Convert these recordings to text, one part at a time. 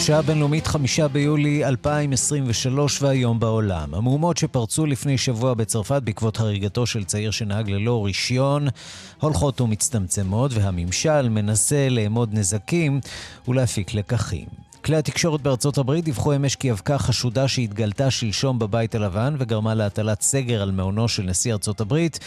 השעה הבינלאומית חמישה ביולי 2023 והיום בעולם. המהומות שפרצו לפני שבוע בצרפת בעקבות הריגתו של צעיר שנהג ללא רישיון הולכות ומצטמצמות והממשל מנסה לאמוד נזקים ולהפיק לקחים. כלי התקשורת בארצות הברית דיווחו אמש כי אבקה חשודה שהתגלתה שלשום בבית הלבן וגרמה להטלת סגר על מעונו של נשיא ארצות הברית,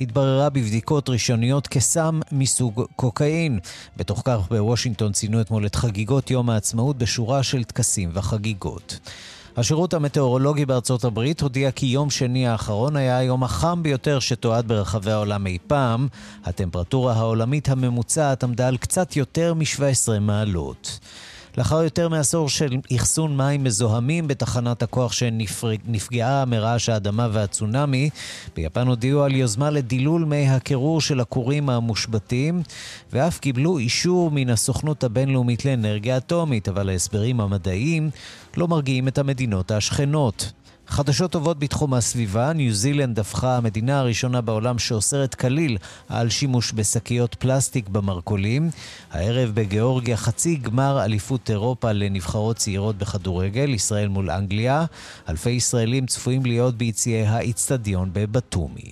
התבררה בבדיקות ראשוניות כסם מסוג קוקאין. בתוך כך בוושינגטון ציינו אתמול את חגיגות יום העצמאות בשורה של טקסים וחגיגות. השירות המטאורולוגי בארצות הברית הודיע כי יום שני האחרון היה היום החם ביותר שתועד ברחבי העולם אי פעם. הטמפרטורה העולמית הממוצעת עמדה על קצת יותר מ-17 מעלות. לאחר יותר מעשור של אחסון מים מזוהמים בתחנת הכוח שנפגעה מרעש האדמה והצונאמי, ביפן הודיעו על יוזמה לדילול מי הקירור של הכורים המושבתים, ואף קיבלו אישור מן הסוכנות הבינלאומית לאנרגיה אטומית, אבל ההסברים המדעיים לא מרגיעים את המדינות השכנות. חדשות טובות בתחום הסביבה, ניו זילנד הפכה המדינה הראשונה בעולם שאוסרת כליל על שימוש בשקיות פלסטיק במרכולים. הערב בגיאורגיה חצי גמר אליפות אירופה לנבחרות צעירות בכדורגל, ישראל מול אנגליה. אלפי ישראלים צפויים להיות ביציעי האיצטדיון בבתומי.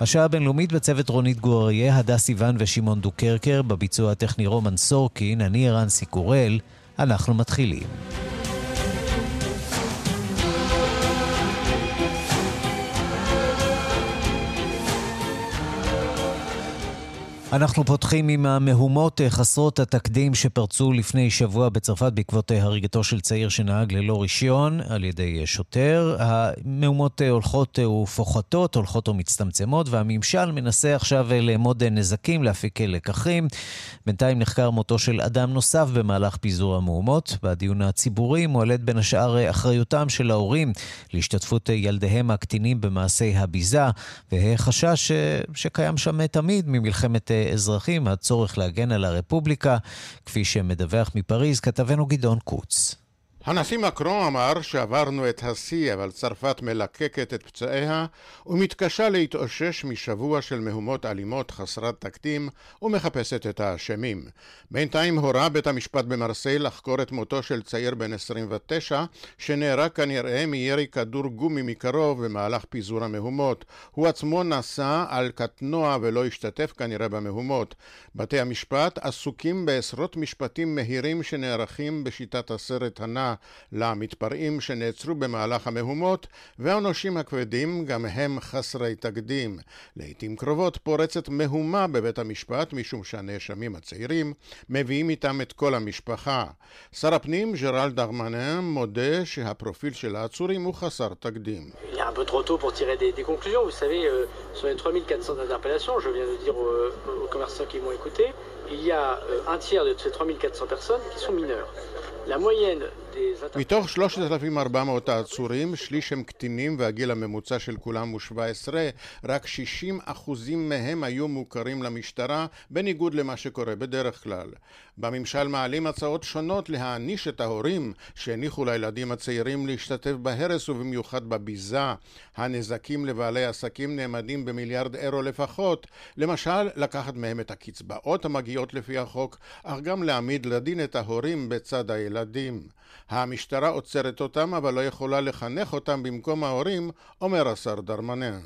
השעה הבינלאומית בצוות רונית גור אריה, הדס סיוון ושמעון דוקרקר, בביצוע הטכני רומן סורקין, אני ערן סיקורל, אנחנו מתחילים. אנחנו פותחים עם המהומות אה, חסרות התקדים שפרצו לפני שבוע בצרפת בעקבות אה, הריגתו של צעיר שנהג ללא רישיון על ידי אה, שוטר. המהומות הולכות ופוחתות, הולכות ומצטמצמות, והממשל מנסה עכשיו לאמוד נזקים, להפיק לקחים. בינתיים נחקר מותו של אדם נוסף במהלך פיזור המהומות. בדיון הציבורי מועלית בין השאר אחריותם של ההורים להשתתפות ילדיהם הקטינים במעשי הביזה, והחשש שקיים שם תמיד ממלחמת אזרחים, הצורך להגן על הרפובליקה, כפי שמדווח מפריז כתבנו גדעון קוץ. הנשיא מקרון אמר שעברנו את השיא, אבל צרפת מלקקת את פצעיה ומתקשה להתאושש משבוע של מהומות אלימות חסרת תקדים ומחפשת את האשמים. בינתיים הורה בית המשפט במרסיי לחקור את מותו של צעיר בן 29 שנהרג כנראה מירי כדור גומי מקרוב במהלך פיזור המהומות. הוא עצמו נסע על קטנוע ולא השתתף כנראה במהומות. בתי המשפט עסוקים בעשרות משפטים מהירים שנערכים בשיטת הסרט הנע למתפרעים שנעצרו במהלך המהומות, והעונשים הכבדים גם הם חסרי תקדים. לעיתים קרובות פורצת מהומה בבית המשפט, משום שהנאשמים הצעירים מביאים איתם את כל המשפחה. שר הפנים, ג'רל דרמנן, מודה שהפרופיל של העצורים הוא חסר תקדים. sur les 3400 interpellations, je viens de dire aux, aux commerçants qui m'ont écouté, il y a un tiers de ces 3400 personnes qui sont mineures. La moyenne מתוך 3,400 העצורים, שליש הם קטינים והגיל הממוצע של כולם הוא 17, רק 60 אחוזים מהם היו מוכרים למשטרה, בניגוד למה שקורה בדרך כלל. בממשל מעלים הצעות שונות להעניש את ההורים שהניחו לילדים הצעירים להשתתף בהרס ובמיוחד בביזה. הנזקים לבעלי עסקים נאמדים במיליארד אירו לפחות, למשל לקחת מהם את הקצבאות המגיעות לפי החוק, אך גם להעמיד לדין את ההורים בצד הילדים. המשטרה עוצרת אותם אבל לא יכולה לחנך אותם במקום ההורים, אומר השר דרמנן.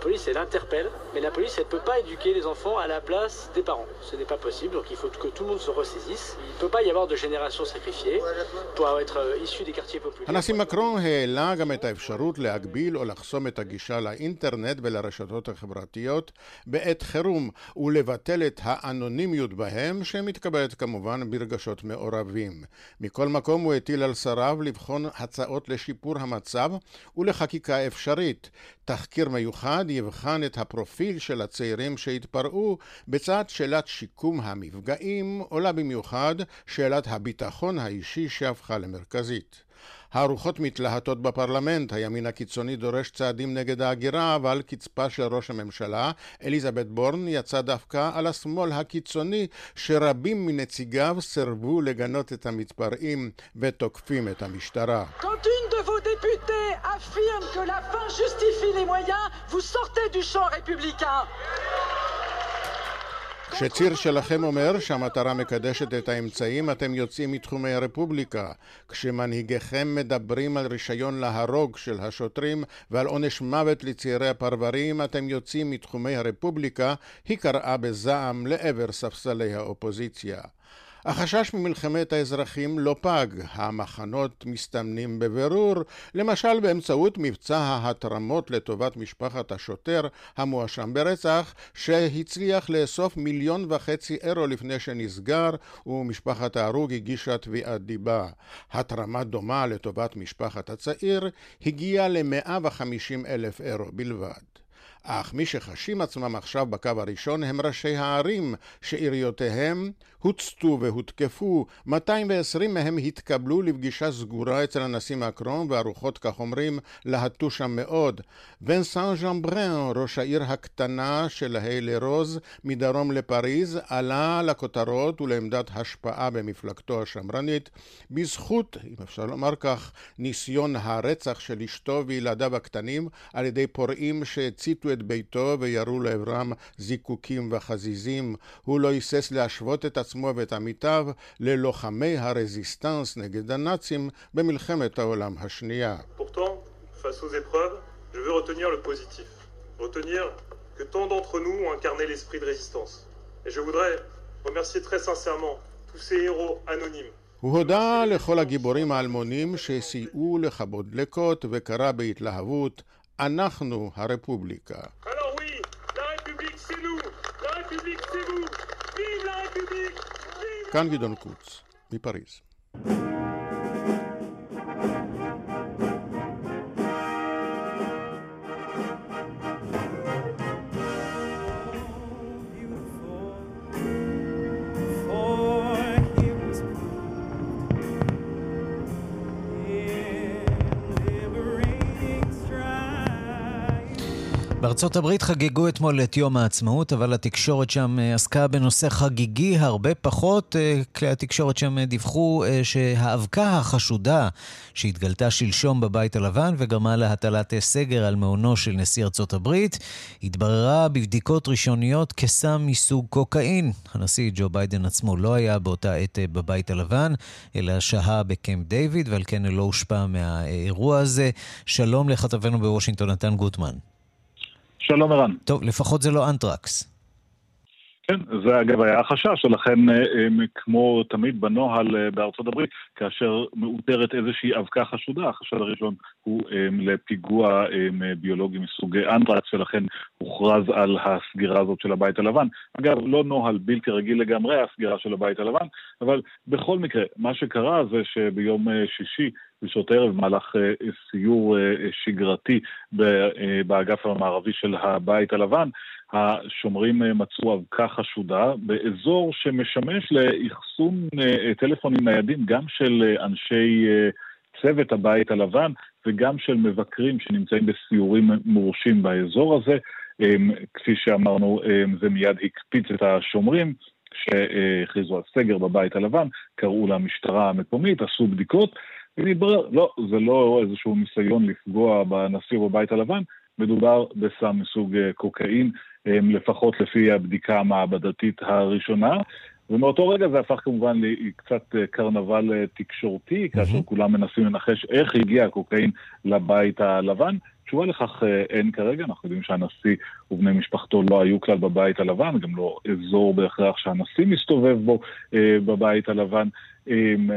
Police, elle interpelle, mais la police, elle ne peut pas éduquer les enfants à la place des parents. Ce n'est pas possible, donc il faut que tout le monde se ressaisisse. Il ne peut pas y avoir de génération sacrifiée pour être issu des quartiers populaires. הנשיא מקרון העלה גם את האפשרות להגביל או לחסום את הגישה לאינטרנט ולרשתות החברתיות בעת חירום ולבטל את האנונימיות בהם, שמתקבלת כמובן ברגשות מעורבים. מכל מקום הוא הטיל על שריו לבחון הצעות לשיפור המצב ולחקיקה אפשרית. תחקיר מיוחד יבחן את הפרופיל של הצעירים שהתפרעו, בצד שאלת שיקום המפגעים, עולה במיוחד שאלת הביטחון האישי שהפכה למרכזית. הרוחות מתלהטות בפרלמנט, הימין הקיצוני דורש צעדים נגד ההגירה, אבל קצפה של ראש הממשלה, אליזבת בורן, יצא דווקא על השמאל הקיצוני, שרבים מנציגיו סירבו לגנות את המתפרעים ותוקפים את המשטרה. כשציר שלכם אומר שהמטרה מקדשת את האמצעים, אתם יוצאים מתחומי הרפובליקה. כשמנהיגיכם מדברים על רישיון להרוג של השוטרים ועל עונש מוות לצעירי הפרברים, אתם יוצאים מתחומי הרפובליקה, היא קראה בזעם לעבר ספסלי האופוזיציה. החשש ממלחמת האזרחים לא פג, המחנות מסתמנים בבירור, למשל באמצעות מבצע ההתרמות לטובת משפחת השוטר המואשם ברצח, שהצליח לאסוף מיליון וחצי אירו לפני שנסגר, ומשפחת ההרוג הגישה תביעת דיבה. התרמה דומה לטובת משפחת הצעיר הגיעה ל-150 אלף אירו בלבד. אך מי שחשים עצמם עכשיו בקו הראשון הם ראשי הערים שעיריותיהם הוצתו והותקפו, 220 מהם התקבלו לפגישה סגורה אצל הנשיא מקרון והרוחות כך אומרים להטו שם מאוד. ונסן ז'מברן, ראש העיר הקטנה של היילה רוז מדרום לפריז, עלה לכותרות ולעמדת השפעה במפלגתו השמרנית בזכות, אם אפשר לומר כך, ניסיון הרצח של אשתו וילדיו הקטנים על ידי פורעים שהציתו את ביתו וירו לעברם זיקוקים וחזיזים. הוא לא היסס להשוות את עצמו ואת עמיתיו ללוחמי הרזיסטנס נגד הנאצים במלחמת העולם השנייה. que tant d'entre nous ont incarné l'esprit de résistance. Et je voudrais remercier très sincèrement tous ces héros anonymes. הוא הודה לכל הגיבורים האלמונים שסייעו לכבות דלקות וקרא בהתלהבות אנחנו הרפובליקה. כאן גדעון קוץ, מפריז. בארצות הברית חגגו אתמול את יום העצמאות, אבל התקשורת שם אה, עסקה בנושא חגיגי הרבה פחות. אה, כלי התקשורת שם דיווחו אה, שהאבקה החשודה שהתגלתה שלשום בבית הלבן וגרמה להטלת סגר על מעונו של נשיא ארצות הברית, התבררה בבדיקות ראשוניות כסם מסוג קוקאין. הנשיא ג'ו ביידן עצמו לא היה באותה עת בבית הלבן, אלא שהה בקמפ דיוויד, ועל כן לא הושפע מהאירוע הזה. שלום לכתבנו בוושינגטון, נתן גוטמן. שלום ערן. טוב, לפחות זה לא אנטרקס. כן, זה אגב היה החשש, ולכן אה, כמו תמיד בנוהל אה, בארצות הברית, כאשר מאותרת איזושהי אבקה חשודה, החשד הראשון הוא אה, לפיגוע ביולוגי מסוג אנטרקס, ולכן הוכרז על הסגירה הזאת של הבית הלבן. אגב, לא נוהל בלתי רגיל לגמרי הסגירה של הבית הלבן, אבל בכל מקרה, מה שקרה זה שביום שישי בשעות הערב, במהלך סיור שגרתי באגף המערבי של הבית הלבן, השומרים אה, מצאו אבקה חשודה באזור שמשמש לאחסון אה, טלפונים ניידים גם של אה, אנשי צוות הבית הלבן וגם של מבקרים שנמצאים בסיורים מורשים באזור הזה. כפי שאמרנו, זה מיד הקפיץ את השומרים. שהכריזו על סגר בבית הלבן, קראו למשטרה המקומית, עשו בדיקות, ומתברר, לא, זה לא איזשהו ניסיון לפגוע בנשיא בבית הלבן, מדובר בסם מסוג קוקאין לפחות לפי הבדיקה המעבדתית הראשונה. ומאותו רגע זה הפך כמובן לקצת אה, קרנבל אה, תקשורתי, כאשר mm-hmm. כולם מנסים לנחש איך הגיע הקוקאין לבית הלבן. תשובה לכך אה, אין כרגע, אנחנו יודעים שהנשיא ובני משפחתו לא היו כלל בבית הלבן, גם לא אזור בהכרח שהנשיא מסתובב בו בבית הלבן.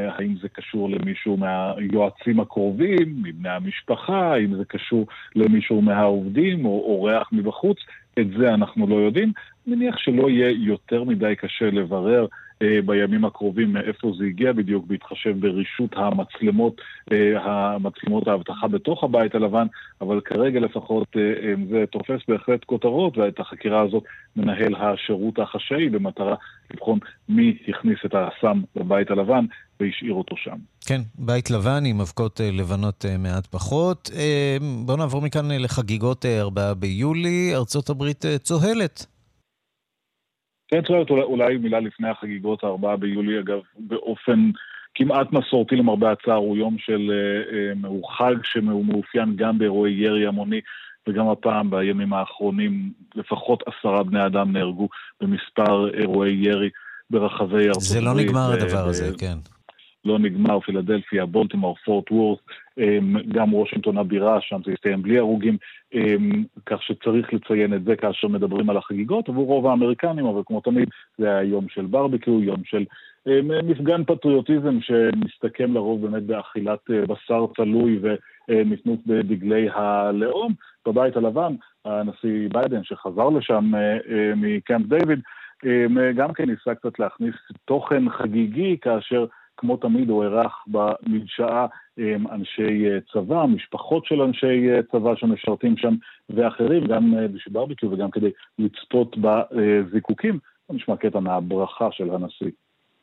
האם זה קשור למישהו מהיועצים הקרובים, מבני המשפחה, האם זה קשור למישהו מהעובדים או אורח מבחוץ, את זה אנחנו לא יודעים, מניח שלא יהיה יותר מדי קשה לברר אה, בימים הקרובים מאיפה זה הגיע בדיוק, בהתחשב ברישות המצלמות, אה, המצלמות האבטחה בתוך הבית הלבן, אבל כרגע לפחות אה, זה תופס בהחלט כותרות, ואת החקירה הזאת מנהל השירות החשאי במטרה לבחון מי הכניס את הסם לבית הלבן והשאיר אותו שם. כן, בית לבן עם אבקות לבנות מעט פחות. בואו נעבור מכאן לחגיגות 4 ביולי. ארצות הברית צוהלת. כן, צוהרית אולי מילה לפני החגיגות הארבעה ביולי, אגב, באופן כמעט מסורתי למרבה הצער, הוא יום של, אה, הוא חג שמאופיין גם באירועי ירי המוני, וגם הפעם בימים האחרונים לפחות עשרה בני אדם נהרגו במספר אירועי ירי ברחבי ארצות הברית. זה לא נגמר הדבר הזה, כן. לא נגמר, פילדלפיה, בולטימור, פורט וורס, אמ, גם וושינגטון הבירה, שם זה הסתיים בלי הרוגים, אמ, כך שצריך לציין את זה כאשר מדברים על החגיגות עבור רוב האמריקנים, אבל כמו תמיד זה היה יום של ברבקיו, יום של אמ, מפגן פטריוטיזם שמסתכם לרוב באמת באכילת אה, בשר תלוי וניתנות בדגלי הלאום. בבית הלבן, הנשיא ביידן שחזר לשם אה, אה, מקמפ דיוויד, גם כן ניסה קצת להכניס תוכן חגיגי כאשר כמו תמיד הוא אירח במדשאה אנשי אה, צבא, משפחות של אנשי אה, צבא שמשרתים שם ואחרים, גם אה, בשביל ברביקיו וגם כדי לצפות בזיקוקים. נשמע קטע מהברכה של הנשיא.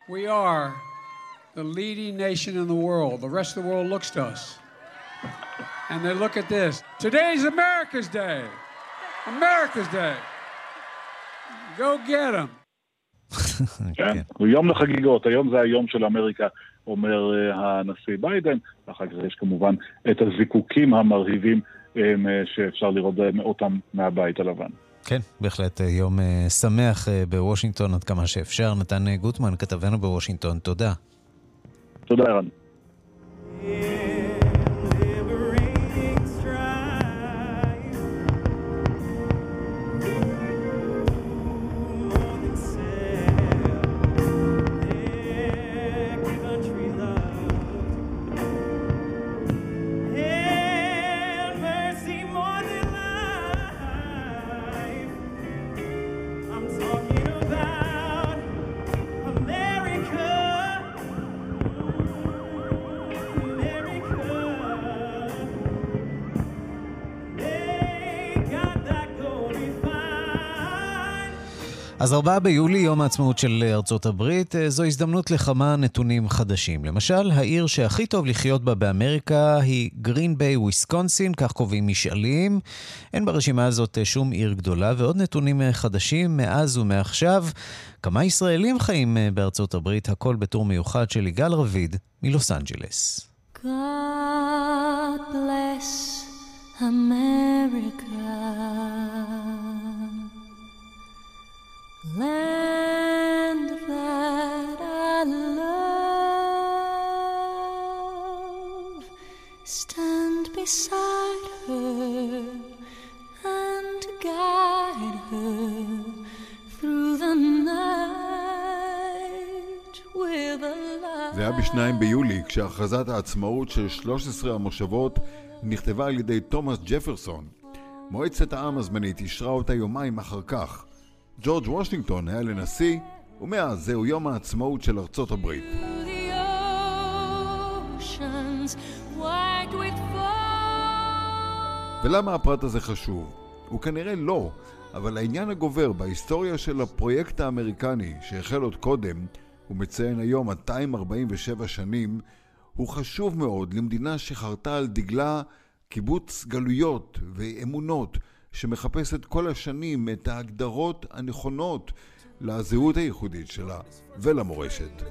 We are the leading nation in the world. The rest of the world looks to us. And they look at this. Today's America's Day. America's Day. Go get them. כן, הוא יום לחגיגות, היום זה היום של אמריקה, אומר אה, הנשיא ביידן, ואחר כך יש כמובן את הזיקוקים המרהיבים אה, שאפשר לראות אותם מהבית הלבן. כן, בהחלט אה, יום שמח בוושינגטון עד כמה שאפשר. נתן גוטמן, כתבנו בוושינגטון, תודה. תודה, ערן. אז 4 ביולי, יום העצמאות של ארצות הברית, אה, זו הזדמנות לכמה נתונים חדשים. למשל, העיר שהכי טוב לחיות בה באמריקה היא גרין ביי, וויסקונסין, כך קובעים משאלים. אין ברשימה הזאת אה, שום עיר גדולה, ועוד נתונים אה, חדשים מאז ומעכשיו. כמה ישראלים חיים בארצות הברית, הכל בטור מיוחד של יגאל רביד מלוס אנג'לס. God bless America. Land. זה היה בשניים ביולי, כשהכרזת העצמאות של 13 המושבות נכתבה על ידי תומאס ג'פרסון. מועצת העם הזמנית אישרה אותה יומיים אחר כך. ג'ורג' וושינגטון היה לנשיא, ומאז זהו יום העצמאות של ארצות הברית. ולמה הפרט הזה חשוב? הוא כנראה לא, אבל העניין הגובר בהיסטוריה של הפרויקט האמריקני שהחל עוד קודם, הוא מציין היום 247 שנים, הוא חשוב מאוד למדינה שחרתה על דגלה קיבוץ גלויות ואמונות שמחפשת כל השנים את ההגדרות הנכונות לזהות הייחודית שלה ולמורשת.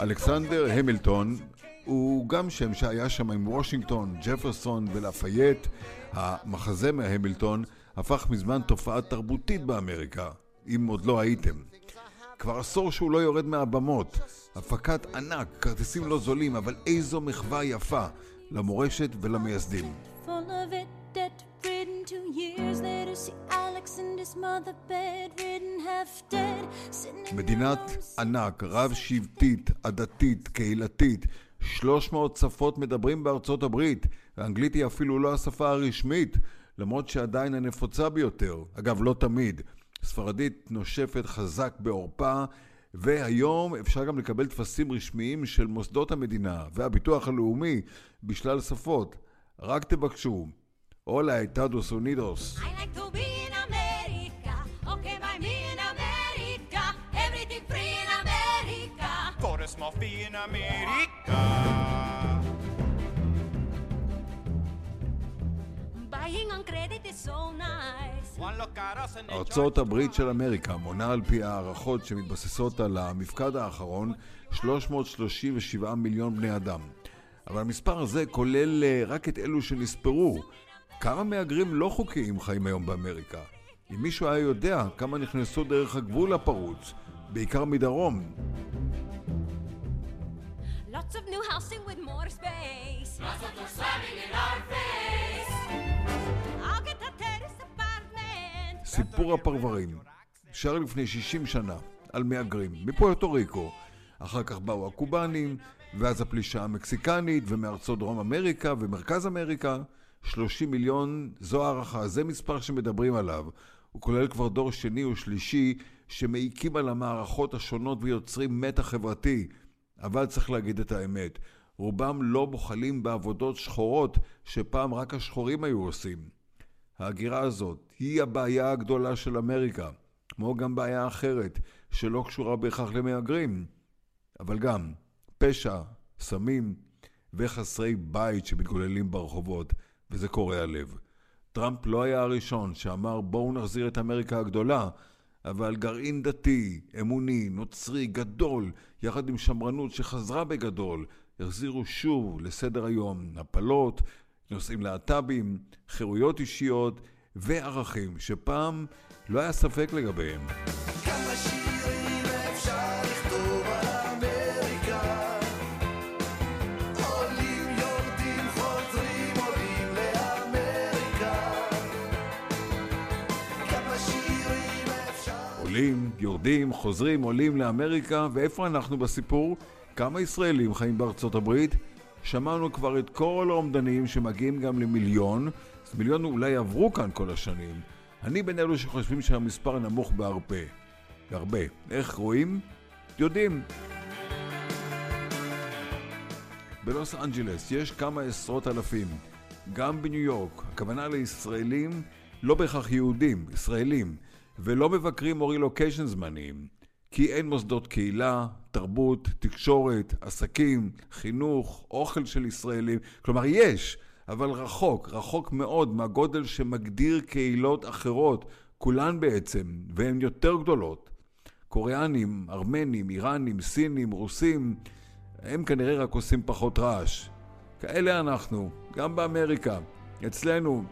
אלכסנדר המילטון הוא גם שם שהיה שם עם וושינגטון, ג'פרסון ולפייט. המחזמר המילטון הפך מזמן תופעה תרבותית באמריקה, אם עוד לא הייתם. כבר עשור שהוא לא יורד מהבמות. הפקת ענק, כרטיסים לא זולים, אבל איזו מחווה יפה למורשת ולמייסדים. מדינת ענק, רב-שבטית, עדתית, קהילתית, 300 שפות מדברים בארצות הברית, האנגלית היא אפילו לא השפה הרשמית, למרות שעדיין הנפוצה ביותר. אגב, לא תמיד. ספרדית נושפת חזק בעורפה, והיום אפשר גם לקבל טפסים רשמיים של מוסדות המדינה והביטוח הלאומי בשלל שפות. רק תבקשו. הולה, איתדוס אונידוס. I like to be in America, okay by me in America, everything free in America. Får små fin Amerika Buying on credit is so nice. ארצות הברית של אמריקה מונה על פי הערכות שמתבססות על המפקד האחרון 337 מיליון בני אדם. אבל המספר הזה כולל אה, רק את אלו שנספרו. כמה מהגרים לא חוקיים חיים היום באמריקה? אם מישהו היה יודע כמה נכנסו דרך הגבול הפרוץ, בעיקר מדרום, Lots of new housing with more space. Lots of them slamming in our face. סיפור הפרברים, שר לפני 60 שנה, על מהגרים, מפוארטו ריקו. אחר כך באו הקובנים, ואז הפלישה המקסיקנית, ומארצות דרום אמריקה ומרכז אמריקה. 30 מיליון, זו הערכה, זה מספר שמדברים עליו. הוא כולל כבר דור שני ושלישי שמעיקים על המערכות השונות ויוצרים מתח חברתי. אבל צריך להגיד את האמת, רובם לא בוחלים בעבודות שחורות שפעם רק השחורים היו עושים. ההגירה הזאת היא הבעיה הגדולה של אמריקה, כמו גם בעיה אחרת שלא קשורה בהכרח למהגרים, אבל גם פשע, סמים וחסרי בית שמתגוללים ברחובות, וזה קורע לב. טראמפ לא היה הראשון שאמר בואו נחזיר את אמריקה הגדולה, אבל גרעין דתי, אמוני, נוצרי, גדול, יחד עם שמרנות שחזרה בגדול, החזירו שוב לסדר היום הפלות, נושאים להט"בים, חירויות אישיות וערכים שפעם לא היה ספק לגביהם. כמה שירים אפשר לכתוב על אמריקה עולים, יורדים, חוזרים, עולים לאמריקה כמה שירים אפשר עולים, יורדים, חוזרים, עולים לאמריקה, ואיפה אנחנו בסיפור? כמה ישראלים חיים בארצות הברית? שמענו כבר את כל האומדנים שמגיעים גם למיליון, אז מיליון אולי עברו כאן כל השנים. אני בין אלו שחושבים שהמספר נמוך בהרבה. בהרבה. איך רואים? יודעים. בלוס אנג'לס יש כמה עשרות אלפים. גם בניו יורק, הכוונה לישראלים, לא בהכרח יהודים, ישראלים, ולא מבקרים או רילוקיישן זמניים, כי אין מוסדות קהילה, תרבות, תקשורת, עסקים, חינוך, אוכל של ישראלים, כלומר יש, אבל רחוק, רחוק מאוד מהגודל שמגדיר קהילות אחרות, כולן בעצם, והן יותר גדולות. קוריאנים, ארמנים, איראנים, סינים, רוסים, הם כנראה רק עושים פחות רעש. כאלה אנחנו, גם באמריקה, אצלנו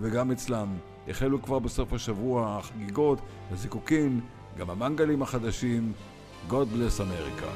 וגם אצלם. החלו כבר בסוף השבוע החגיגות, הזיקוקים, גם המנגלים החדשים. God bless America.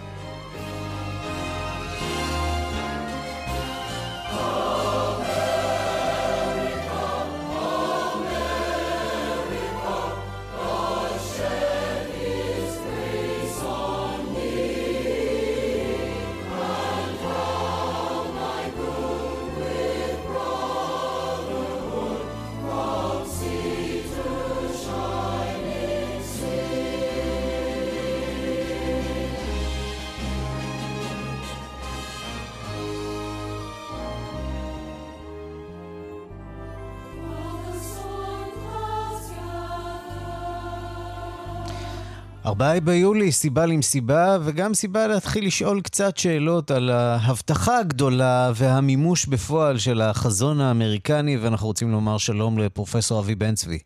ארבעה ביולי, סיבה למסיבה, וגם סיבה להתחיל לשאול קצת שאלות על ההבטחה הגדולה והמימוש בפועל של החזון האמריקני, ואנחנו רוצים לומר שלום לפרופסור אבי בן צבי.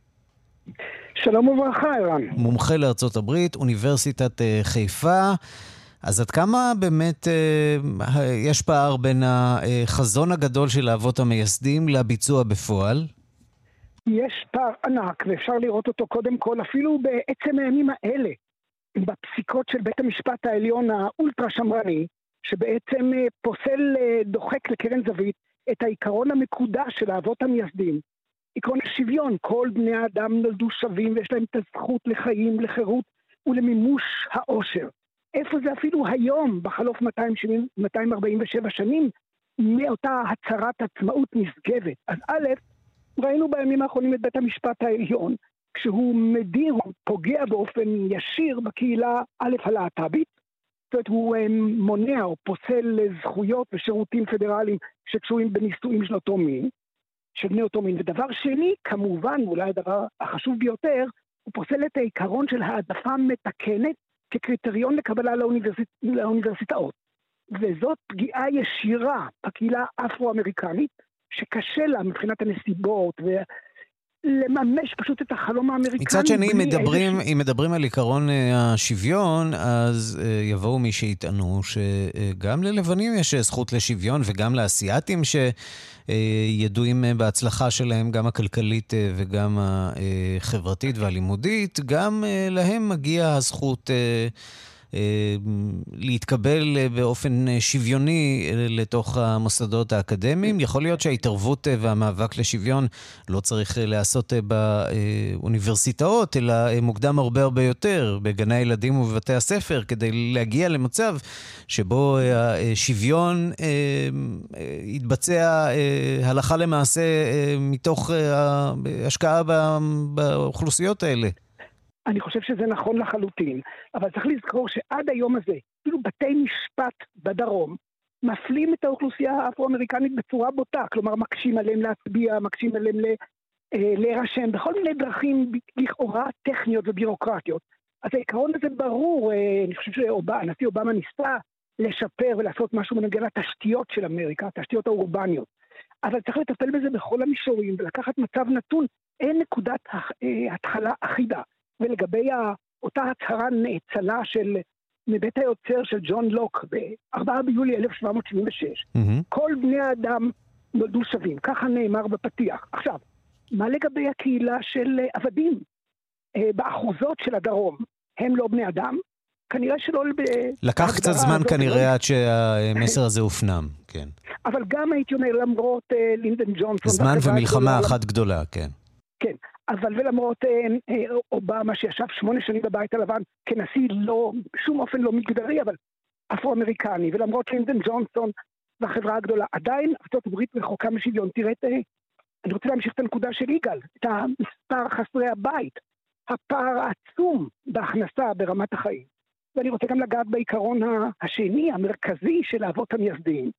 שלום וברכה, ערן. מומחה לארצות הברית, אוניברסיטת אה, חיפה. אז עד כמה באמת אה, יש פער בין החזון הגדול של האבות המייסדים לביצוע בפועל? יש פער ענק, ואפשר לראות אותו קודם כל אפילו בעצם הימים האלה, בפסיקות של בית המשפט העליון האולטרה שמרני, שבעצם אה, פוסל, אה, דוחק לקרן זווית את העיקרון המקודש של האבות המייסדים, עקרון השוויון, כל בני האדם נולדו שווים ויש להם את הזכות לחיים, לחירות ולמימוש העושר. איפה זה אפילו היום, בחלוף 270, 247 שנים, מאותה הצהרת עצמאות נשגבת. אז א', ראינו בימים האחרונים את בית המשפט העליון, כשהוא מדיר, הוא פוגע באופן ישיר בקהילה א' הלהט"בית, זאת אומרת הוא אה, מונע או פוסל זכויות ושירותים פדרליים שקשורים בנישואים של אותו מין, של בני אותו מין. ודבר שני, כמובן, אולי הדבר החשוב ביותר, הוא פוסל את העיקרון של העדפה מתקנת כקריטריון לקבלה לאוניברסיט... לאוניברסיטאות. וזאת פגיעה ישירה בקהילה האפרו-אמריקנית, שקשה לה מבחינת הנסיבות, ולממש פשוט את החלום האמריקני. מצד שני, אם מדברים, איזושהי- אם מדברים על עקרון אה, השוויון, אז אה, יבואו מי שיטענו שגם ללבנים יש זכות לשוויון, וגם לאסייתים שידועים אה, בהצלחה שלהם, גם הכלכלית אה, וגם החברתית והלימודית, גם אה, להם מגיע הזכות... אה, להתקבל אה, באופן אה, שוויוני לתוך המוסדות האקדמיים. יכול להיות שההתערבות והמאבק לשוויון לא צריך להיעשות באוניברסיטאות, אלא מוקדם הרבה הרבה יותר, בגני הילדים ובבתי הספר, כדי להגיע למצב שבו השוויון יתבצע הלכה למעשה מתוך השקעה ב- באוכלוסיות האלה. אני חושב שזה נכון לחלוטין, אבל צריך לזכור שעד היום הזה, אפילו בתי משפט בדרום, מפלים את האוכלוסייה האפרו-אמריקנית בצורה בוטה, כלומר מקשים עליהם להצביע, מקשים עליהם ל- אה, להירשם, בכל מיני דרכים לכאורה טכניות ובירוקרטיות. אז העיקרון הזה ברור, אה, אני חושב שהנשיא אובמה ניסה לשפר ולעשות משהו בנוגע לתשתיות של אמריקה, התשתיות האורבניות. אבל צריך לטפל בזה בכל המישורים ולקחת מצב נתון, אין נקודת אה, התחלה אחידה. ולגבי אותה הצהרה נאצלה של, מבית היוצר של ג'ון לוק ב-4 ביולי 1776, מהמם. כל בני האדם נולדו שווים, ככה נאמר בפתיח. עכשיו, מה לגבי הקהילה של אה, עבדים? אה, באחוזות של הדרום, הם לא בני אדם? כנראה שלא... ב- לקח קצת זמן כנראה עד שהמסר הזה הופנם, כן. אבל גם הייתי אומר, למרות אה, לינדן ג'ונסון... זמן ומלחמה אחת גדולה, כן. כן, אבל ולמרות אה, אה, אובמה שישב שמונה שנים בבית הלבן כנשיא לא, בשום אופן לא מגדרי, אבל אפרו-אמריקני, ולמרות לינדן ג'ונסון והחברה הגדולה, עדיין ארצות הברית רחוקה משוויון. תראה, את, אה, אני רוצה להמשיך את הנקודה של יגאל, את המספר חסרי הבית, הפער העצום בהכנסה ברמת החיים. ואני רוצה גם לגעת בעיקרון השני, המרכזי של האבות המייסדים,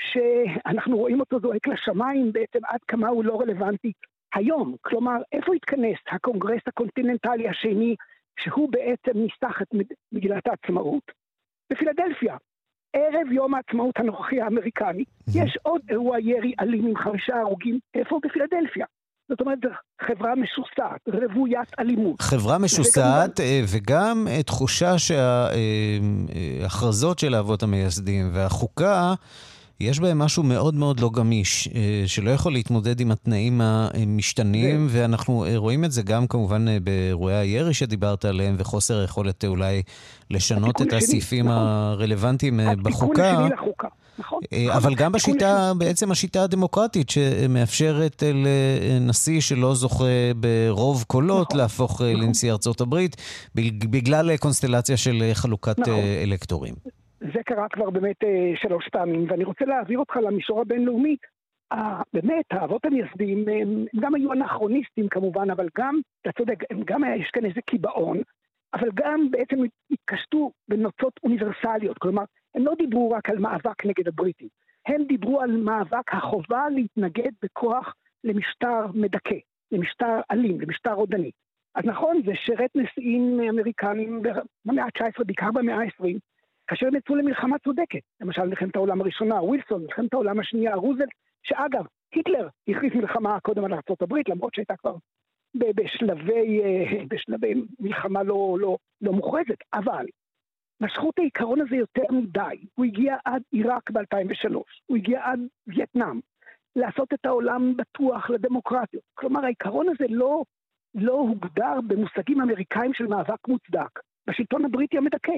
שאנחנו רואים אותו זועק לשמיים בעצם עד כמה הוא לא רלוונטי היום. כלומר, איפה התכנס הקונגרס הקונטיננטלי השני, שהוא בעצם ניסח את מג- מגילת העצמאות? בפילדלפיה. ערב יום העצמאות הנוכחי האמריקני, יש עוד אירוע ירי אלים עם חמישה הרוגים, איפה? בפילדלפיה. זאת אומרת, חברה משוסעת, רוויית אלימות. חברה משוסעת, אה, וגם אה, תחושה שההכרזות של האבות המייסדים והחוקה, יש בהם משהו מאוד מאוד לא גמיש, אה, שלא יכול להתמודד עם התנאים המשתנים, ואנחנו אה, רואים את זה גם כמובן אה, באירועי הירי שדיברת עליהם, וחוסר היכולת אולי לשנות את הסעיפים נכון. הרלוונטיים אה, התיקון בחוקה. השני לחוקה, נכון? אבל גם בשיטה, בעצם השיטה הדמוקרטית שמאפשרת לנשיא שלא זוכה ברוב קולות נכון, להפוך נכון. לנשיא ארצות הברית, בג- בגלל קונסטלציה של חלוקת נכון. אלקטורים. זה קרה כבר באמת אה, שלוש פעמים, ואני רוצה להעביר אותך למישור הבינלאומי. אה, באמת, האבות המייסדים, הם, גם היו אנכרוניסטים כמובן, אבל גם, אתה צודק, גם היה, יש כאן איזה קיבעון, אבל גם בעצם התקשטו בנוצות אוניברסליות. כלומר, הם לא דיברו רק על מאבק נגד הבריטים, הם דיברו על מאבק החובה להתנגד בכוח למשטר מדכא, למשטר אלים, למשטר רודני. אז נכון, זה שירת נשיאים אמריקנים במאה ה-19, בעיקר במאה ה-20, כאשר הם יצאו למלחמה צודקת. למשל, מלחמת העולם הראשונה, ווילסון, מלחמת העולם השנייה, רוזלט, שאגב, היטלר הכריז מלחמה קודם על ארה"ב, למרות שהייתה כבר בשלבי, אה, בשלבי מלחמה לא, לא, לא מוכרזת, אבל משכו את העיקרון הזה יותר מדי. הוא הגיע עד עיראק ב-2003, הוא הגיע עד וייטנאם, לעשות את העולם בטוח לדמוקרטיות. כלומר, העיקרון הזה לא, לא הוגדר במושגים אמריקאים של מאבק מוצדק, בשלטון הבריטי המדכא.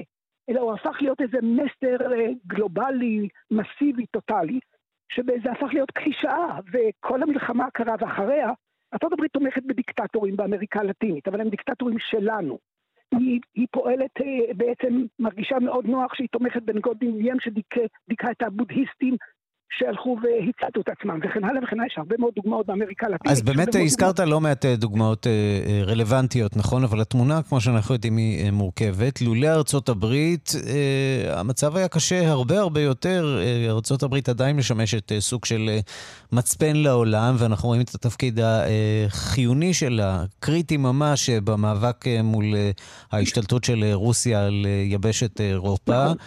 אלא הוא הפך להיות איזה מסר אה, גלובלי, מסיבי, טוטאלי, שזה הפך להיות קלישאה, וכל המלחמה הקרה ואחריה ארה"ב תומכת בדיקטטורים באמריקה הלטינית, אבל הם דיקטטורים שלנו. היא, היא פועלת, אה, בעצם מרגישה מאוד נוח שהיא תומכת בניגוד עניינים שדיכא את הבודהיסטים שהלכו והצעטו את עצמם, וכן הלאה וכן הלאה, יש הרבה מאוד דוגמאות באמריקה הלטינית. אז באמת הזכרת לא מעט אה, דוגמאות אה, אה, רלוונטיות, נכון? אבל התמונה, כמו שאנחנו יודעים, היא מורכבת. לולא ארצות הברית, המצב היה קשה הרבה הרבה יותר. ארצות הברית עדיין משמשת סוג של מצפן לעולם, ואנחנו רואים את התפקיד החיוני שלה, קריטי ממש, במאבק מול ההשתלטות של רוסיה על יבשת אירופה. נכון.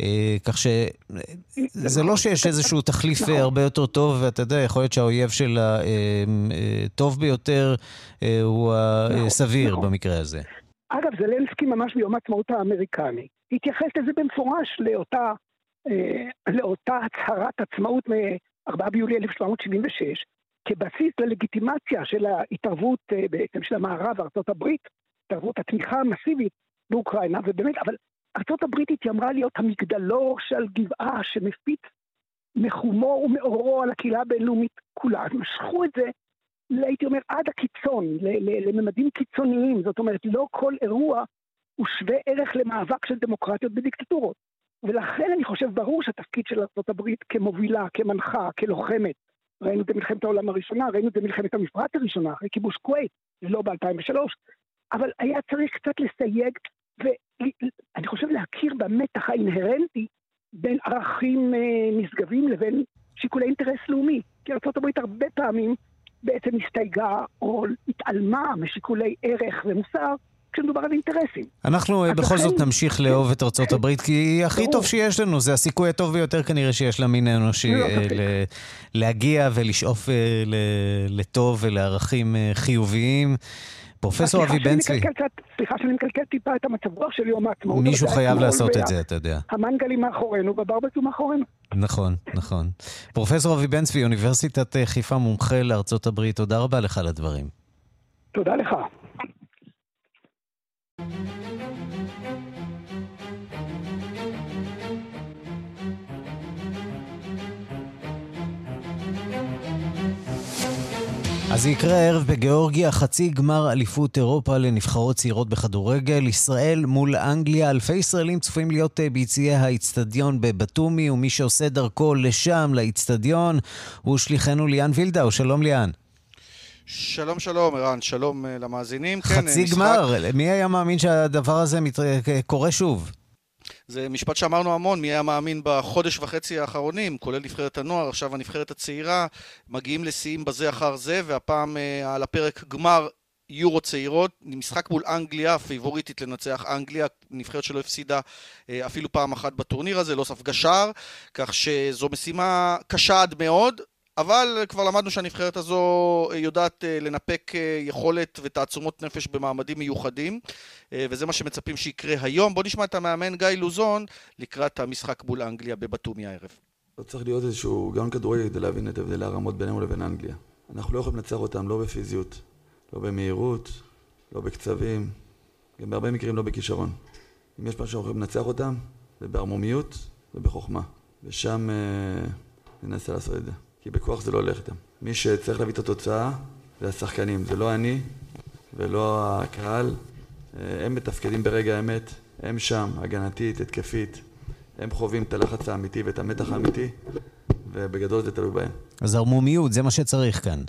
אה, כך שזה לא שיש איזשהו תחליף. אה, הרבה יותר טוב, ואתה יודע, יכול להיות שהאויב של הטוב ביותר אה, הוא נכון, הסביר נכון. במקרה הזה. אגב, זלנסקי ממש ביום העצמאות האמריקני התייחס לזה במפורש לאותה, אה, לאותה הצהרת עצמאות מ-4 ביולי 1776 כבסיס ללגיטימציה של ההתערבות אה, בעצם של המערב, הברית, התערבות התמיכה המסיבית באוקראינה, ובאמת, אבל ארצות הברית התיימרה להיות המגדלור שעל גבעה שמפיץ מחומו ומאורו על הקהילה הבינלאומית כולה. אז משכו את זה הייתי אומר, עד הקיצון, לממדים קיצוניים. זאת אומרת, לא כל אירוע הוא שווה ערך למאבק של דמוקרטיות בדיקטטורות. ולכן אני חושב, ברור שהתפקיד של ארה"ב כמובילה, כמנחה, כלוחמת, ראינו את זה במלחמת העולם הראשונה, ראינו את זה במלחמת המפרץ הראשונה, אחרי כיבוש כווית, לא ב-2003, אבל היה צריך קצת לסייג, ואני חושב להכיר במתח האינהרנטי בין ערכים אה, נשגבים לבין שיקולי אינטרס לאומי. כי ארה"ב הרבה פעמים בעצם הסתייגה או התעלמה משיקולי ערך ומוסר כשמדובר על אינטרסים. אנחנו אה, בכל לכן- זאת נמשיך לאהוב את ארצות הברית, כי היא הכי. טוב שיש לנו, זה הסיכוי הטוב ביותר כנראה שיש למין האנושי ללא אה, ספק. ל- להגיע ולשאוף אה, לטוב ולערכים אה, חיוביים. פרופסור אבי בן צבי, סליחה שאני מקלקל טיפה את המצב רוח של יום העצמאות. מישהו חייב לעשות את זה, אתה יודע. המנגלים מאחורינו והברבקו מאחורינו. נכון, נכון. פרופסור אבי בן צבי, אוניברסיטת חיפה מומחה לארצות הברית, תודה רבה לך על הדברים. תודה לך. אז יקרה הערב בגיאורגיה, חצי גמר אליפות אירופה לנבחרות צעירות בכדורגל. ישראל מול אנגליה. אלפי ישראלים צפויים להיות אה, ביציעי האיצטדיון בבתומי, ומי שעושה דרכו לשם, לאיצטדיון, הוא שליחנו ליאן וילדאו. שלום ליאן. שלום שלום, ערן, שלום אה, למאזינים. כן, חצי משחק- גמר, מי היה מאמין שהדבר הזה מת... קורה שוב? זה משפט שאמרנו המון, מי היה מאמין בחודש וחצי האחרונים, כולל נבחרת הנוער, עכשיו הנבחרת הצעירה, מגיעים לשיאים בזה אחר זה, והפעם אה, על הפרק גמר יורו צעירות, משחק מול אנגליה, פייבוריטית לנצח אנגליה, נבחרת שלא הפסידה אה, אפילו פעם אחת בטורניר הזה, לא ספגה שער, כך שזו משימה קשה עד מאוד. אבל כבר למדנו שהנבחרת הזו יודעת אה, לנפק אה, יכולת ותעצומות נפש במעמדים מיוחדים אה, וזה מה שמצפים שיקרה היום. בוא נשמע את המאמן גיא לוזון לקראת המשחק מול אנגליה בבתומי הערב. לא צריך להיות איזשהו גאון כדורגל כדי להבין את הבדלי הרמות בינינו לבין אנגליה. אנחנו לא יכולים לנצח אותם לא בפיזיות, לא במהירות, לא בקצבים, גם בהרבה מקרים לא בכישרון. אם יש משהו שאנחנו יכולים לנצח אותם, זה בערמומיות ובחוכמה. ושם אה, ננסה לעשות את זה. כי בכוח זה לא הולך איתם. מי שצריך להביא את התוצאה זה השחקנים, זה לא אני ולא הקהל. אה, הם מתפקדים ברגע האמת, הם שם, הגנתית, התקפית. הם חווים את הלחץ האמיתי ואת המתח האמיתי, ובגדול זה תלוי בהם. אז ערמומיות, זה מה שצריך כאן.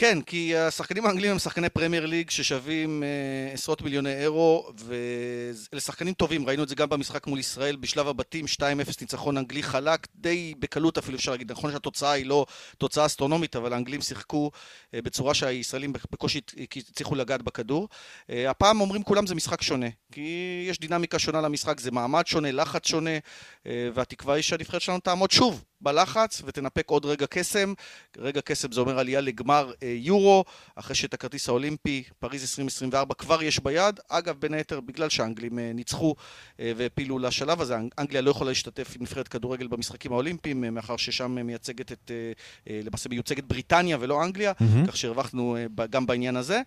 כן, כי השחקנים האנגלים הם שחקני פרמייר ליג ששווים אה, עשרות מיליוני אירו, ואלה שחקנים טובים, ראינו את זה גם במשחק מול ישראל בשלב הבתים, 2-0 ניצחון אנגלי חלק, די בקלות אפילו אפשר להגיד, נכון שהתוצאה היא לא תוצאה אסטרונומית, אבל האנגלים שיחקו אה, בצורה שהישראלים בקושי הצליחו לגעת בכדור. אה, הפעם אומרים כולם זה משחק שונה, כי יש דינמיקה שונה למשחק, זה מעמד שונה, לחץ שונה, אה, והתקווה היא שהנבחרת שלנו תעמוד שוב בלחץ ותנפק עוד רגע קסם. רגע קסם זה אומר עלייה לגמר אה, יורו, אחרי שאת הכרטיס האולימפי, פריז 2024, כבר יש ביד. אגב, בין היתר, בגלל שהאנגלים אה, ניצחו אה, והעפילו לשלב הזה, אנג- אנגליה לא יכולה להשתתף עם נבחרת כדורגל במשחקים האולימפיים, אה, מאחר ששם מייצגת את, אה, אה, למעשה מיוצגת בריטניה ולא אנגליה, מהמם. כך שהרווחנו אה, גם בעניין הזה,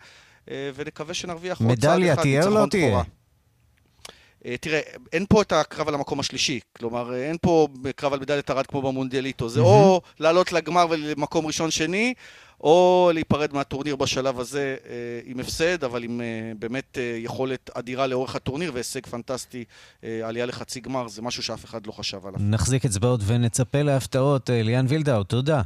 אה, ונקווה שנרוויח עוד צעד מדליה אחד, תהיה או לא ניצחון תהיה? אה, תראה, אין פה את הקרב על המקום השלישי, כלומר, אה, אין פה קרב על מדליית ארד כמו במונדיאליטו, זה או לעלות לגמר ולמקום ראשון-שני, או להיפרד מהטורניר בשלב הזה אה, עם הפסד, אבל עם אה, באמת אה, יכולת אדירה לאורך הטורניר והישג פנטסטי, אה, עלייה לחצי גמר, זה משהו שאף אחד לא חשב עליו. נחזיק אצבעות ונצפה להפתעות. ליאן וילדאו, תודה.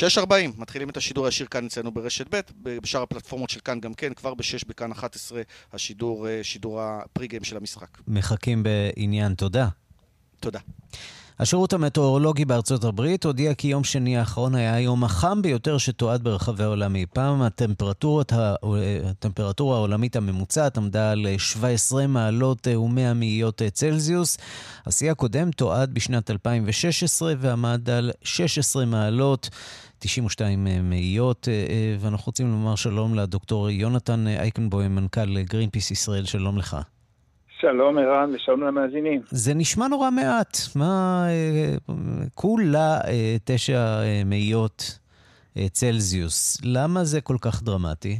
6.40, מתחילים את השידור הישיר כאן אצלנו ברשת ב', בשאר הפלטפורמות של כאן גם כן, כבר ב-6 בכאן 11, השידור, אה, שידור הפרי-גיים של המשחק. מחכים בעניין, תודה. תודה. השירות המטאורולוגי בארצות הברית הודיע כי יום שני האחרון היה היום החם ביותר שתועד ברחבי העולם אי פעם. הטמפרטורה העולמית הממוצעת עמדה על 17 מעלות ו-100 מאיות צלזיוס. השיא הקודם תועד בשנת 2016 ועמד על 16 מעלות. 92 מאיות, ואנחנו רוצים לומר שלום לדוקטור יונתן אייקנבוים, מנכ"ל גרינפיס ישראל, שלום לך. שלום ערן ושלום למאזינים. זה נשמע נורא מעט. מה, אה, כולה אה, תשע אה, מאיות צלזיוס. למה זה כל כך דרמטי?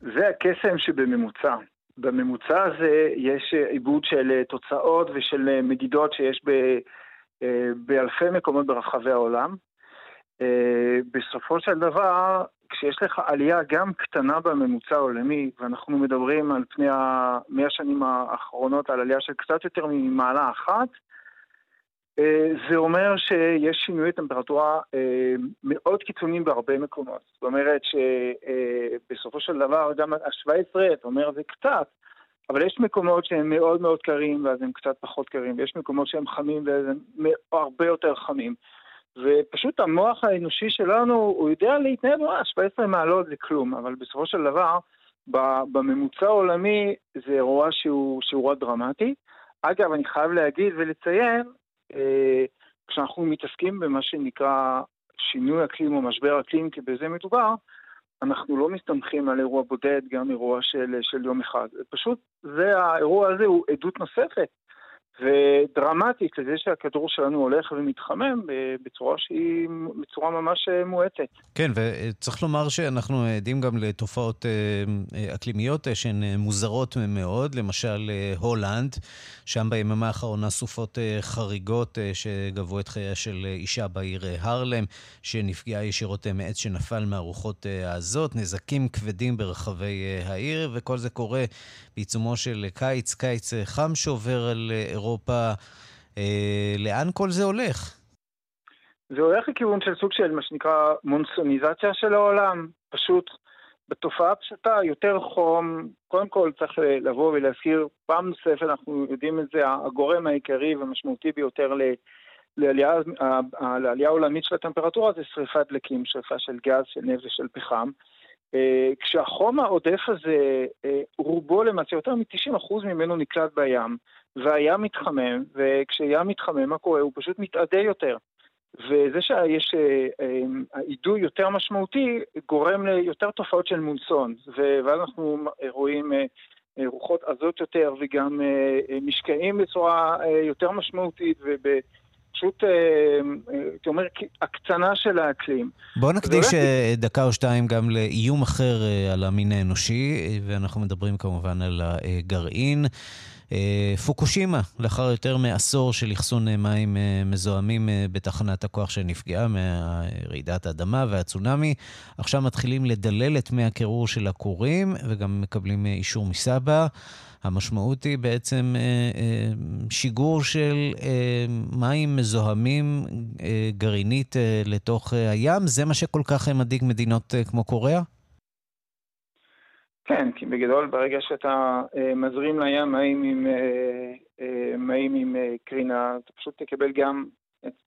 זה הקסם שבממוצע. בממוצע הזה יש עיבוד של תוצאות ושל מדידות שיש ב, באלפי מקומות ברחבי העולם. בסופו של דבר, כשיש לך עלייה גם קטנה בממוצע העולמי, ואנחנו מדברים על פני המאה השנים האחרונות על עלייה של קצת יותר ממעלה אחת, אה, זה אומר שיש שינויי טמפרטורה אה, מאוד קיצוניים בהרבה מקומות. זאת אומרת שבסופו של דבר גם ה-17, אתה אומר זה קצת, אבל יש מקומות שהם מאוד מאוד קרים ואז הם קצת פחות קרים, ויש מקומות שהם חמים ואז הם הרבה יותר חמים. ופשוט המוח האנושי שלנו, הוא יודע להתנהל ממש, 17 מעלות זה כלום, אבל בסופו של דבר, בממוצע העולמי זה אירוע שהוא, שהוא אירוע דרמטי. אגב, אני חייב להגיד ולציין, אה, כשאנחנו מתעסקים במה שנקרא שינוי אקלים או משבר אקלים, כי בזה מדובר, אנחנו לא מסתמכים על אירוע בודד, גם אירוע של, של יום אחד. פשוט, זה, האירוע הזה הוא עדות נוספת ודרמטית לזה שהכדור שלנו הולך ומתחמם בצורה שהיא בצורה ממש אה, מואטת. כן, וצריך לומר שאנחנו עדים גם לתופעות אה, אה, אקלימיות אה, שהן אה, מוזרות מאוד, למשל אה, הולנד, שם ביממה האחרונה סופות אה, חריגות אה, שגבו את חייה של אה, אישה בעיר אה, הרלם, שנפגעה ישירות אה, מעץ שנפל מהרוחות אה, העזות, נזקים כבדים ברחבי אה, העיר, וכל זה קורה בעיצומו של קיץ, קיץ אה, חם שעובר על אה, אירופה. אה, לאן כל זה הולך? זה הולך לכיוון של סוג של מה שנקרא מונסוניזציה של העולם, פשוט בתופעה פשוטה, יותר חום, קודם כל צריך לבוא ולהזכיר פעם נוספת, אנחנו יודעים את זה, הגורם העיקרי והמשמעותי ביותר ל... לעלייה, לעלייה עולמית של הטמפרטורה זה שריפת דלקים, שריפה של גז, של נפט ושל פחם. אה, כשהחום העודף הזה, אה, רובו למעשה, יותר מ-90% ממנו נקלט בים, והים מתחמם, וכשים מתחמם, מה קורה? הוא פשוט מתאדה יותר. וזה שיש אידוי יותר משמעותי גורם ליותר תופעות של מונסון, ואז אנחנו רואים רוחות עזות יותר וגם משקעים בצורה יותר משמעותית ופשוט, הייתי אומר, הקצנה של האקלים. בואו נקדיש דקה או שתיים גם לאיום אחר על המין האנושי, ואנחנו מדברים כמובן על הגרעין. פוקושימה, לאחר יותר מעשור של אחסון מים מזוהמים בתחנת הכוח שנפגעה מרעידת האדמה והצונאמי, עכשיו מתחילים לדלל את מי הקירור של הכורים וגם מקבלים אישור מסבא. המשמעות היא בעצם שיגור של מים מזוהמים גרעינית לתוך הים. זה מה שכל כך מדאיג מדינות כמו קוריאה? כן, כי בגדול ברגע שאתה אה, מזרים לים מים עם, אה, אה, מים עם אה, קרינה, אתה פשוט תקבל גם,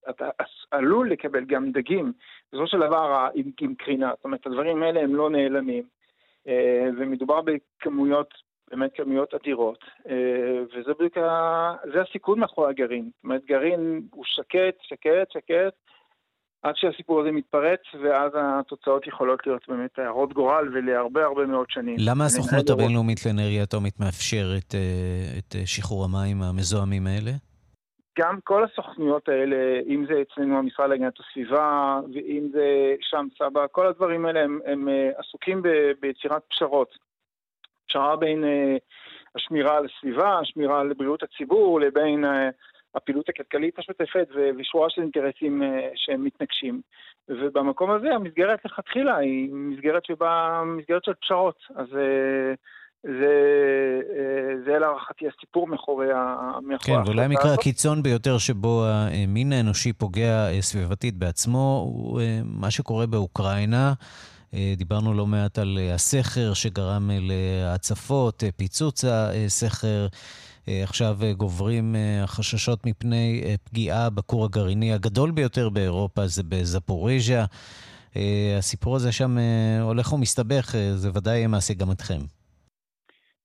אתה עלול לקבל גם דגים. בסופו של דבר עם, עם קרינה, זאת אומרת הדברים האלה הם לא נעלמים. אה, ומדובר בכמויות, באמת כמויות אדירות. אה, וזה בדיוק, זה הסיכון מאחורי הגרעין. זאת אומרת גרעין הוא שקט, שקט, שקט. עד שהסיפור הזה מתפרץ, ואז התוצאות יכולות להיות באמת הרות גורל ולהרבה הרבה מאוד שנים. למה הסוכנות הבינלאומית לאנרגיה אטומית מאפשרת את שחרור המים המזוהמים האלה? גם כל הסוכנויות האלה, אם זה אצלנו המשרד להגנת הסביבה, ואם זה שם סבא, כל הדברים האלה הם, הם עסוקים ביצירת פשרות. פשרה בין השמירה על הסביבה, השמירה על בריאות הציבור, לבין אה, הפעילות הכלכלית השוטפת ו- ושורה של אינטרסים אה, שהם מתנגשים. ובמקום הזה המסגרת לכתחילה היא מסגרת שבה, מסגרת של פשרות. אז אה, זה, אה, זה להערכתי הסיפור מאחורי ה... מאחורי כן, ואולי ההחלטה המקרה. הקיצון ביותר שבו המין האנושי פוגע אה, סביבתית בעצמו, הוא אה, מה שקורה באוקראינה. אה, דיברנו לא מעט על אה, הסכר שגרם אה, להצפות, פיצוץ הסכר. עכשיו גוברים החששות מפני פגיעה בכור הגרעיני הגדול ביותר באירופה, זה בזפוריז'ה. הסיפור הזה שם הולך ומסתבך, זה ודאי מעסיק גם אתכם.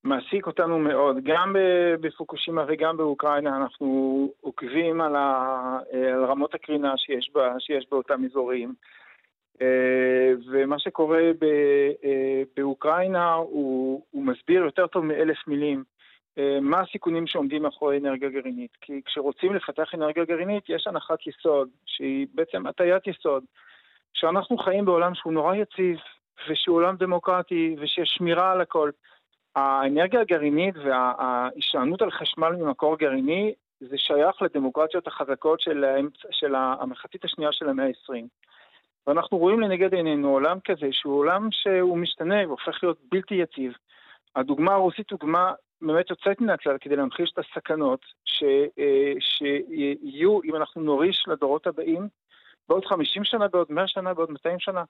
מעסיק אותנו מאוד. גם בפוקושימה וגם באוקראינה אנחנו עוקבים על, ה, על רמות הקרינה שיש, בה, שיש באותם אזורים. אה, ומה שקורה אה, באוקראינה הוא, הוא מסביר יותר טוב מאלף מילים אה, מה הסיכונים שעומדים מאחורי אנרגיה גרעינית. כי כשרוצים לפתח אנרגיה גרעינית יש הנחת יסוד, שהיא בעצם הטיית יסוד, שאנחנו חיים בעולם שהוא נורא יציב, ושהוא עולם דמוקרטי, ושיש שמירה על הכל. האנרגיה הגרעינית וההישענות על חשמל ממקור גרעיני זה שייך לדמוקרטיות החזקות של, האמצ... של המחצית השנייה של המאה ה-20. ואנחנו רואים לנגד עינינו עולם כזה שהוא עולם שהוא משתנה והופך להיות בלתי יציב. הדוגמה הרוסית היא דוגמה באמת יוצאת מן הכלל כדי להמחיש את הסכנות ש, אה, שיהיו אם אנחנו נוריש לדורות הבאים בעוד 50 שנה, בעוד 100 שנה, בעוד 200 שנה,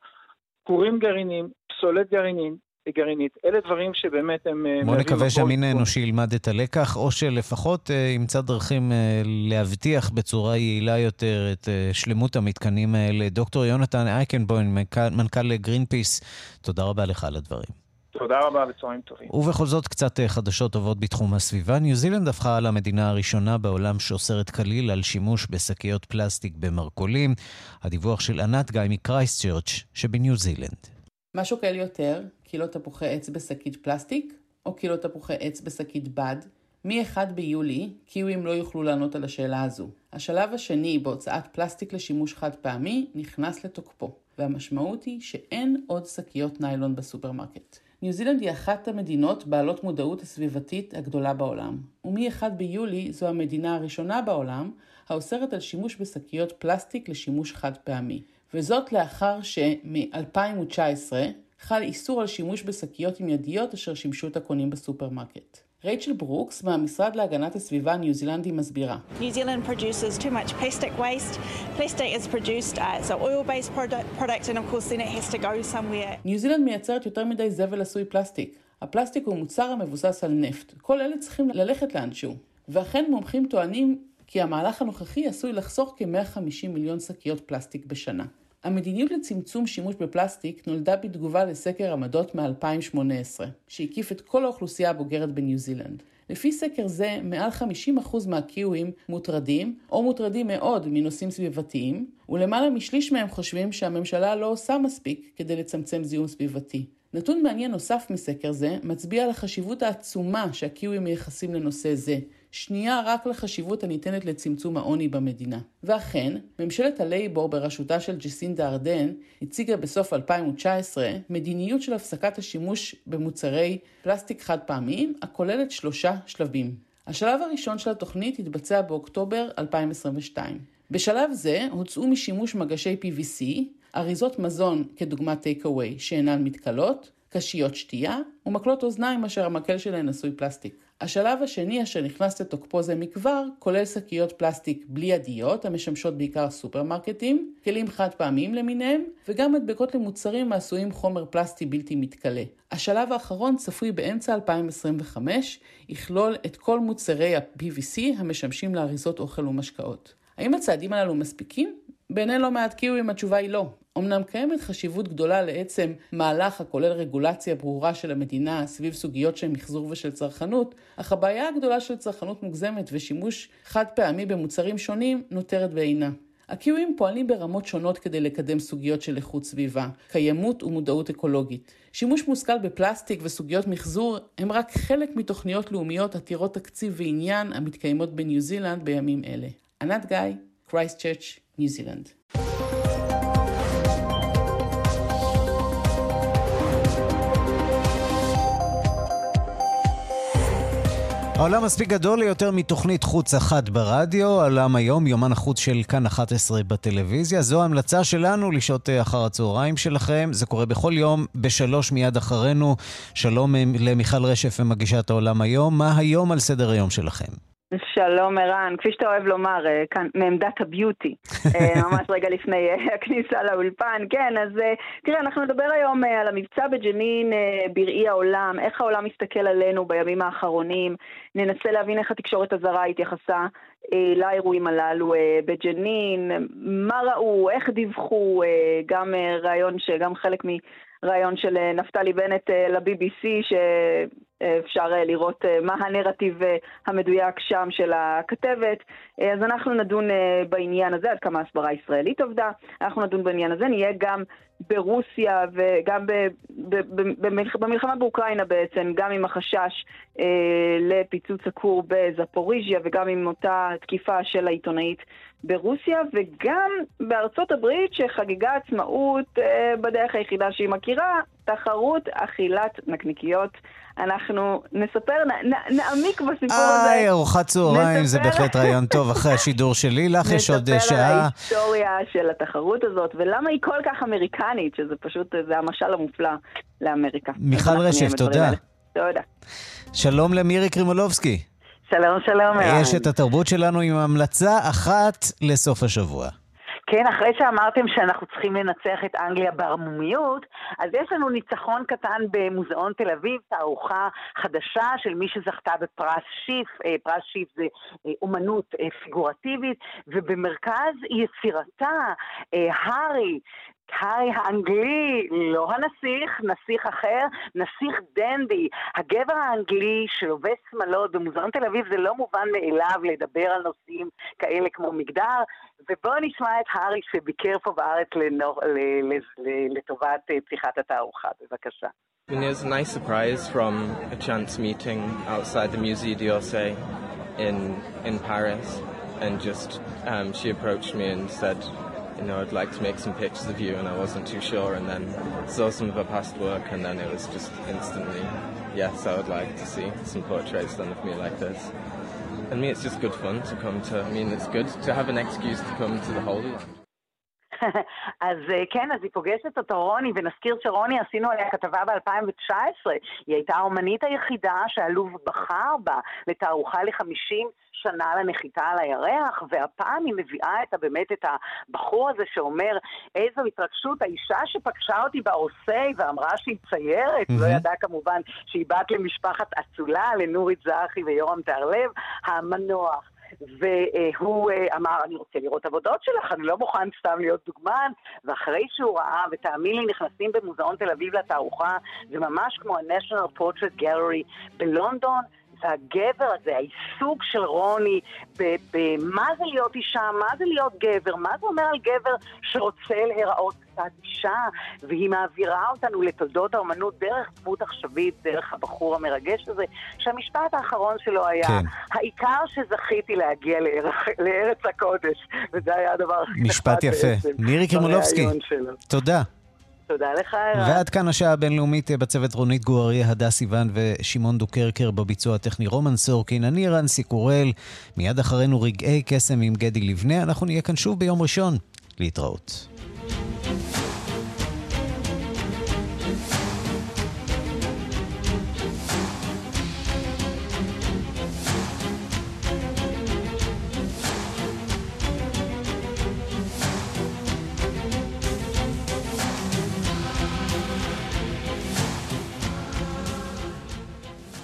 כורים גרעינים, פסולת גרעינים, גרעינית. אלה דברים שבאמת הם... אה, בוא נקווה שהמין. האנושי ילמד את הלקח, או שלפחות אה, ימצא דרכים אה, להבטיח בצורה יעילה יותר את שלמות המתקנים האלה. דוקטור יונתן אייקנבוים, מנכ"ל- מנכ"ל גרינפיס, תודה רבה לך על הדברים. תודה רבה וצהריים טובים. ובכל זאת, קצת חדשות טובות בתחום הסביבה. ניו זילנד הפכה למדינה הראשונה בעולם שאוסרת כליל על שימוש בשקיות פלסטיק במרכולים. הדיווח של ענת גיא מקרייסטצ'רץ' שבניו זילנד. מה שוקל יותר, קילו תפוחי עץ בשקית פלסטיק, או קילו תפוחי עץ בשקית בד? מ-1 ביולי, קיווים לא יוכלו לענות על השאלה הזו. השלב השני בהוצאת פלסטיק לשימוש חד פעמי נכנס לתוקפו, והמשמעות היא שאין עוד שקיות ניילון בסופרמרקט. ניו זילנד היא אחת המדינות בעלות מודעות הסביבתית הגדולה בעולם, ומ-1 ביולי זו המדינה הראשונה בעולם האוסרת על שימוש בשקיות פלסטיק לשימוש חד פעמי. וזאת לאחר שמ-2019 חל איסור על שימוש בשקיות עם ידיות אשר שימשו את הקונים בסופרמרקט. רייצ'ל ברוקס מהמשרד להגנת הסביבה הניו זילנדי מסבירה. New Zealand produces too much plastic waste. Plastic is produced, uh, it's an oil-based product, product, and of course then it has to go somewhere. ניו זילנד מייצרת יותר מדי זבל עשוי פלסטיק. הפלסטיק הוא מוצר המבוסס על נפט. כל אלה צריכים ללכת לאנשהו. ואכן מומחים טוענים כי המהלך הנוכחי עשוי לחסוך כ-150 מיליון שקיות פלסטיק בשנה. המדיניות לצמצום שימוש בפלסטיק נולדה בתגובה לסקר עמדות מ-2018, שהקיף את כל האוכלוסייה הבוגרת בניו זילנד. לפי סקר זה, מעל 50% מהקיווים מוטרדים, או מוטרדים מאוד מנושאים סביבתיים, ולמעלה משליש מהם חושבים שהממשלה לא עושה מספיק כדי לצמצם זיהום סביבתי. נתון מעניין נוסף מסקר זה מצביע על החשיבות העצומה שהקיווים מייחסים לנושא זה, שנייה רק לחשיבות הניתנת לצמצום העוני במדינה. ואכן, ממשלת הלייבור בראשותה של ג'סינדה ארדן הציגה בסוף 2019 מדיניות של הפסקת השימוש במוצרי פלסטיק חד פעמיים הכוללת שלושה שלבים. השלב הראשון של התוכנית התבצע באוקטובר 2022. בשלב זה הוצאו משימוש מגשי PVC, אריזות מזון כדוגמת take away שאינן מתכלות, קשיות שתייה ומקלות אוזניים אשר המקל שלהן עשוי פלסטיק. השלב השני אשר נכנס לתוקפו זה מכבר, כולל שקיות פלסטיק בלי ידיות המשמשות בעיקר סופרמרקטים, כלים חד פעמיים למיניהם, וגם מדבקות למוצרים העשויים חומר פלסטי בלתי מתכלה. השלב האחרון צפוי באמצע 2025, יכלול את כל מוצרי ה-PVC המשמשים לאריזות אוכל ומשקאות. האם הצעדים הללו מספיקים? בעיני לא מעט קיווים התשובה היא לא. אמנם קיימת חשיבות גדולה לעצם מהלך הכולל רגולציה ברורה של המדינה סביב סוגיות של מחזור ושל צרכנות, אך הבעיה הגדולה של צרכנות מוגזמת ושימוש חד פעמי במוצרים שונים נותרת בעינה. הקיווים פועלים ברמות שונות כדי לקדם סוגיות של איכות סביבה, קיימות ומודעות אקולוגית. שימוש מושכל בפלסטיק וסוגיות מחזור הם רק חלק מתוכניות לאומיות עתירות תקציב ועניין המתקיימות בניו זילנד בימים אלה. ענת גיא, צ'רץ', ניו זילנד. העולם מספיק גדול ליותר מתוכנית חוץ אחת ברדיו, העולם היום, יומן החוץ של כאן 11 בטלוויזיה. זו ההמלצה שלנו לשעות אחר הצהריים שלכם. זה קורה בכל יום, בשלוש מיד אחרינו. שלום אה, למיכל רשף ומגישת העולם היום. מה היום על סדר היום שלכם? שלום ערן, כפי שאתה אוהב לומר, אה, כאן מעמדת הביוטי, אה, ממש רגע לפני אה, הכניסה לאולפן. כן, אז אה, תראה, אנחנו נדבר היום על המבצע בג'נין בראי העולם, איך העולם מסתכל עלינו בימים האחרונים, ננסה להבין איך התקשורת הזרה התייחסה לאירועים הללו בג'נין, מה ראו, איך דיווחו, גם רעיון שגם חלק מ... רעיון של אה, נפתלי בנט אה, ל-BBC, שאפשר אה, לראות מה הנרטיב המדויק שם של הכתבת. אז אנחנו נדון בעניין הזה, עד כמה ההסברה הישראלית עבדה. אנחנו נדון בעניין הזה, נהיה גם ברוסיה וגם ב, ב, ב, במלח, במלחמה באוקראינה בעצם, גם עם החשש אה, לפיצוץ הכור בזפוריז'יה וגם עם אותה תקיפה של העיתונאית ברוסיה, וגם בארצות הברית שחגגה עצמאות אה, בדרך היחידה שהיא מכירה, תחרות אכילת נקניקיות. אנחנו נספר, נ, נ, נעמיק בסיפור הזה. איי, ארוחת צהריים זה בהחלט רעיון טוב אחרי השידור שלי. לך יש עוד אה, נספר על שעה. ההיסטוריה של התחרות הזאת, ולמה היא כל כך אמריקנית, שזה פשוט, זה המשל המופלא לאמריקה. מיכל רשף, תודה. תודה. שלום למירי קרימולובסקי. שלום, שלום. יש את התרבות שלנו עם המלצה אחת לסוף השבוע. כן, אחרי שאמרתם שאנחנו צריכים לנצח את אנגליה בערמומיות, אז יש לנו ניצחון קטן במוזיאון תל אביב, תערוכה חדשה של מי שזכתה בפרס שיף, אה, פרס שיף זה אה, אומנות אה, פיגורטיבית, ובמרכז יצירתה, הארי, הארי האנגלי, לא הנסיך, נסיך אחר, נסיך דנדי. הגבר האנגלי שלובש שמלות במוזיאון תל אביב זה לא מובן מאליו לדבר על נושאים כאלה כמו מגדר, ובואו נשמע את הארי שביקר פה בארץ לנור, ל, ל, ל, לטובת אה, פתיחת התערוכה, בבקשה. I mean, it was a nice surprise from a chance meeting outside the Musée d'Orsay in in Paris, and just um, she approached me and said, you know, I'd like to make some pictures of you, and I wasn't too sure, and then saw some of her past work, and then it was just instantly, yes, I would like to see some portraits done of me like this. And me, it's just good fun to come to. I mean, it's good to have an excuse to come to the Holy Land. אז אה, כן, אז היא פוגשת אותו רוני, ונזכיר שרוני, עשינו עליה כתבה ב-2019. היא הייתה האומנית היחידה שהלוב בחר בה לתערוכה ל-50 שנה לנחיתה על הירח, והפעם היא מביאה את, באמת את הבחור הזה שאומר, איזו התרגשות, האישה שפגשה אותי באורסי ואמרה שהיא ציירת, לא. ידעה כמובן שהיא בת למשפחת אצולה, לנורית זרחי ויורם תהרלב, המנוח. והוא אה, אמר, אני רוצה לראות עבודות שלך, אני לא מוכן סתם להיות דוגמן. ואחרי שהוא ראה, ותאמין לי, נכנסים במוזיאון תל אביב לתערוכה, זה ממש כמו ה-National Portrait Gallery בלונדון. והגבר הזה, העיסוק של רוני במה זה להיות אישה, מה זה להיות גבר, מה זה אומר על גבר שרוצה להיראות קצת אישה, והיא מעבירה אותנו לתולדות האומנות דרך דמות עכשווית, דרך הבחור המרגש הזה, שהמשפט האחרון שלו היה, כן. העיקר שזכיתי להגיע לארץ, לארץ הקודש, וזה היה הדבר הכי משפט יפה. בעצם מירי קרימולובסקי. תודה. תודה לך, ערן. ועד כאן השעה הבינלאומית אה, בצוות רונית גואריה, הדס סיוון ושמעון דוקרקר בביצוע הטכני רומן סורקין. אני ערן סיקורל, מיד אחרינו רגעי קסם עם גדי לבנה. אנחנו נהיה כאן שוב ביום ראשון. להתראות.